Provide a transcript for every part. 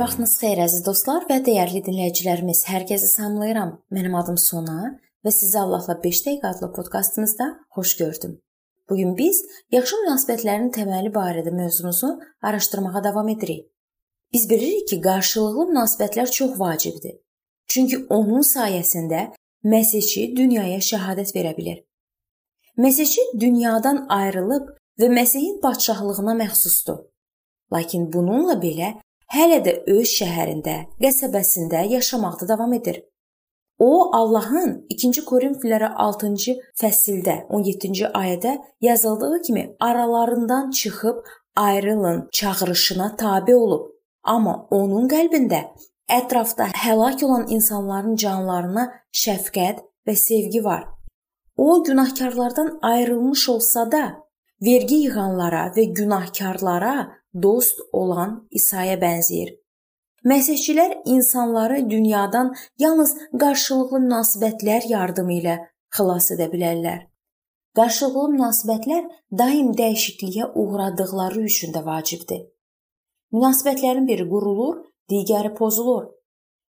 vaxtınız xeyir əziz dostlar və dəyərli dinləyicilərimiz. Hər kəsi salamlayıram. Mənim adım Sona və sizi Allahla 5 dəqiqə adlı podkastımızda xoş gördüm. Bu gün biz yaxşı münasibətlərin təməli barədə mövzumuzu araşdırmağa davam edirik. Biz bilirik ki, qarşılıqlı münasibətlər çox vacibdir. Çünki onun sayəsində Məsihçi dünyaya şəhadət verə bilər. Məsihçi dünyadan ayrılıb və Məsihin padşahlığına məxsusdur. Lakin bununla belə hələ də öz şəhərində, qəsəbəsində yaşamaqda davam edir. O Allahın 2-ci Korinfillərə 6-cı fəsildə 17-ci ayədə yazıldığı kimi aralarından çıxıb ayrılın çağırışına tabe olub. Amma onun qəlbində ətrafda həlak olan insanların canlarına şəfqət və sevgi var. O günahkarlardan ayrılmış olsa da, vergi yığanlara və günahkarlara dost olan İsa'ya bənzəyir. Məsihçilər insanları dünyadan yalnız qarşılıqlı münasibətlər yardımı ilə xilas edə bilərlər. Qarşılıqlı münasibətlər daim dəyişikliyə uğradıqları üçün də vacibdir. Münasibətlərin biri qurulur, digəri pozulur.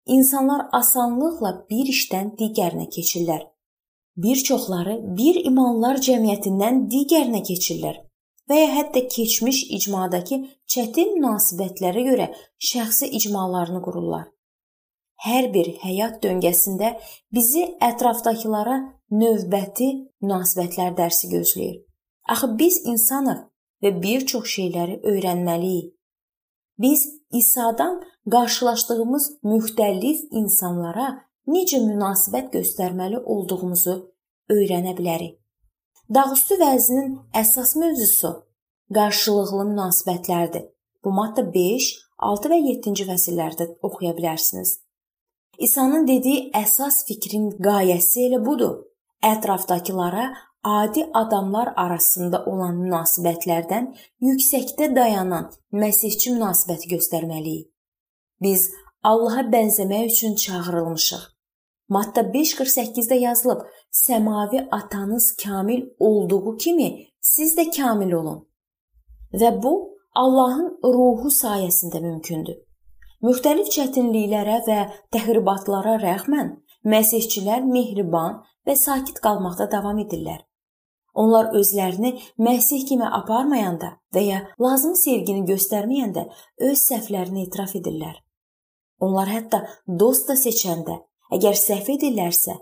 İnsanlar asanlıqla bir işdən digərinə keçirlər. Bir çoxları bir imanlar cəmiyyətindən digərinə keçirlər və ya hətta keçmiş icmadakı çətin münasibətlərə görə şəxsi icmalarını qururlar. Hər bir həyat döngəsində bizi ətrafdakılara növbəti münasibətlər dərsi gözləyir. Axı biz insanıq və bir çox şeyləri öyrənməliyik. Biz İsa'dan qarşılaşdığımız müxtəlif insanlara necə münasibət göstərməli olduğumuzu öyrənə bilərik. Dağüstü vəzinin əsas mövzusu qarşılıqlı münasibətlərdir. Bu maddə 5, 6 və 7-ci fəsillərdə oxuya bilərsiniz. İsa'nın dediyi əsas fikrin qayəsi elə budur. Ətrafdakılara adi adamlar arasında olan münasibətlərdən yüksəkdə dayanan məsihçi münasibəti göstərməliyik. Biz Allaha bənzəmək üçün çağırılmışıq. Matta 5:48-də yazılıb: Səmavi atanız kamil olduğu kimi siz də kamil olun. Və bu Allahın ruhu sayəsində mümkündür. Müxtəlif çətinliklərə və təxribatlara rəğmən məsihçilər mehriban və sakit qalmaqda davam edirlər. Onlar özlərini Məsih kimi aparmayanda və ya lazım sevgini göstərməyəndə öz səhvlərini etiraf edirlər. Onlar hətta dost da seçəndə Əgər səhv edirlərsə,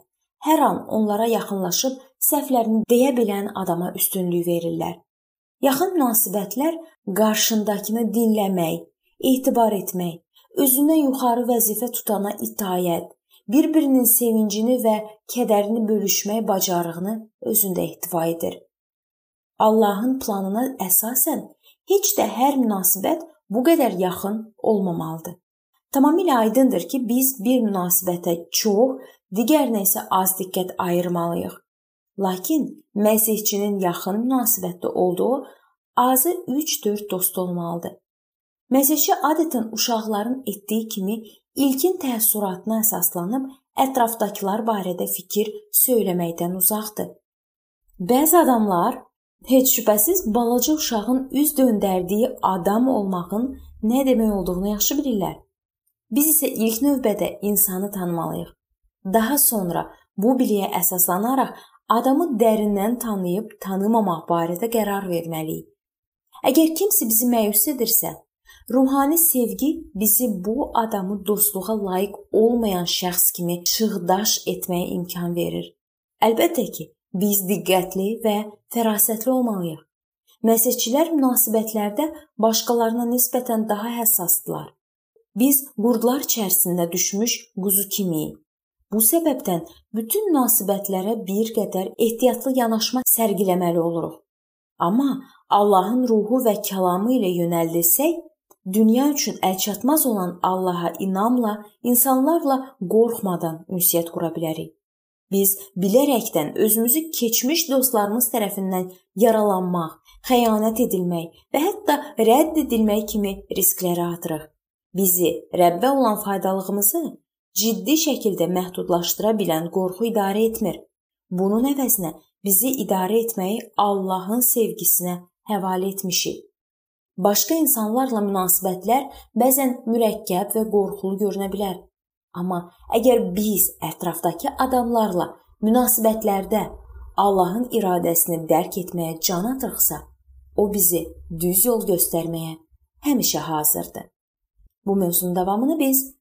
hər an onlara yaxınlaşıb səhvlərini deyə bilən adama üstünlük verirlər. Yaxın münasibətlər qarşındakını dinləmək, etibar etmək, özündən yuxarı vəzifə tutana itayət, bir-birinin sevincini və kədərini bölüşmək bacarığını özündə ehtiva edir. Allahın planına əsasən heç də hər münasibət bu qədər yaxın olmamalıdır. Tamamilə aydındır ki, biz bir münasibətə çox, digərinə isə az diqqət ayırmalıyıq. Lakin məsihçinin yaxın münasibətdə olduğu azı 3-4 dost olmalıdır. Məsihçi adətən uşaqların etdiyi kimi ilkin təəssüratına əsaslanıb ətrafdakılar barədə fikir söyləməkdən uzaqdır. Bəzi adamlar heç şübhəsiz balaca uşağın üz döndərdiyi adam olmağın nə demək olduğunu yaxşı bilirlər. Biz isə ilk növbədə insanı tanımalıyıq. Daha sonra bu biliyə əsaslanaraq adamı dərindən tanıyıb tanımamaq barədə qərar verməliyik. Əgər kimsə bizi məyus edirsə, ruhani sevgi bizi bu adamı dostluğa layiq olmayan şəxs kimi şığdaş etməyə imkan verir. Əlbəttə ki, biz diqqətli və fərasətli olmalıyıq. Məsihçilər münasibətlərdə başqalarına nisbətən daha həssasdırlar. Biz qurdlar içərisində düşmüş quzu kimiyik. Bu səbəbdən bütün münasibətlərə bir qədər ehtiyatlı yanaşma sərgiləməli oluruq. Amma Allahın ruhu və kəlamı ilə yönəldilsək, dünya üçün əlçatmaz olan Allaha inamla, insanlarla qorxmadan ünsiyyət qura bilərik. Biz bilərəkdən özümüzü keçmiş dostlarımız tərəfindən yaralanmaq, xəyanət edilmək və hətta rədd edilmək kimi risklərə atırıq bizi Rəbbə olan faydalığımızı ciddi şəkildə məhdudlaşdıra bilən qorxu idarə etmir. Bunun əvəzinə bizi idarə etməyi Allahın sevgisinə həvalə etmişik. Başqa insanlarla münasibətlər bəzən mürəkkəb və qorxulu görünə bilər. Amma əgər biz ətrafdakı adamlarla münasibətlərdə Allahın iradəsini dərk etməyə can atırıqsa, o bizi düz yol göstərməyə həmişə hazırdır. Bu mövzunun davamını biz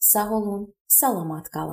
Sağ olun, salamat qalın.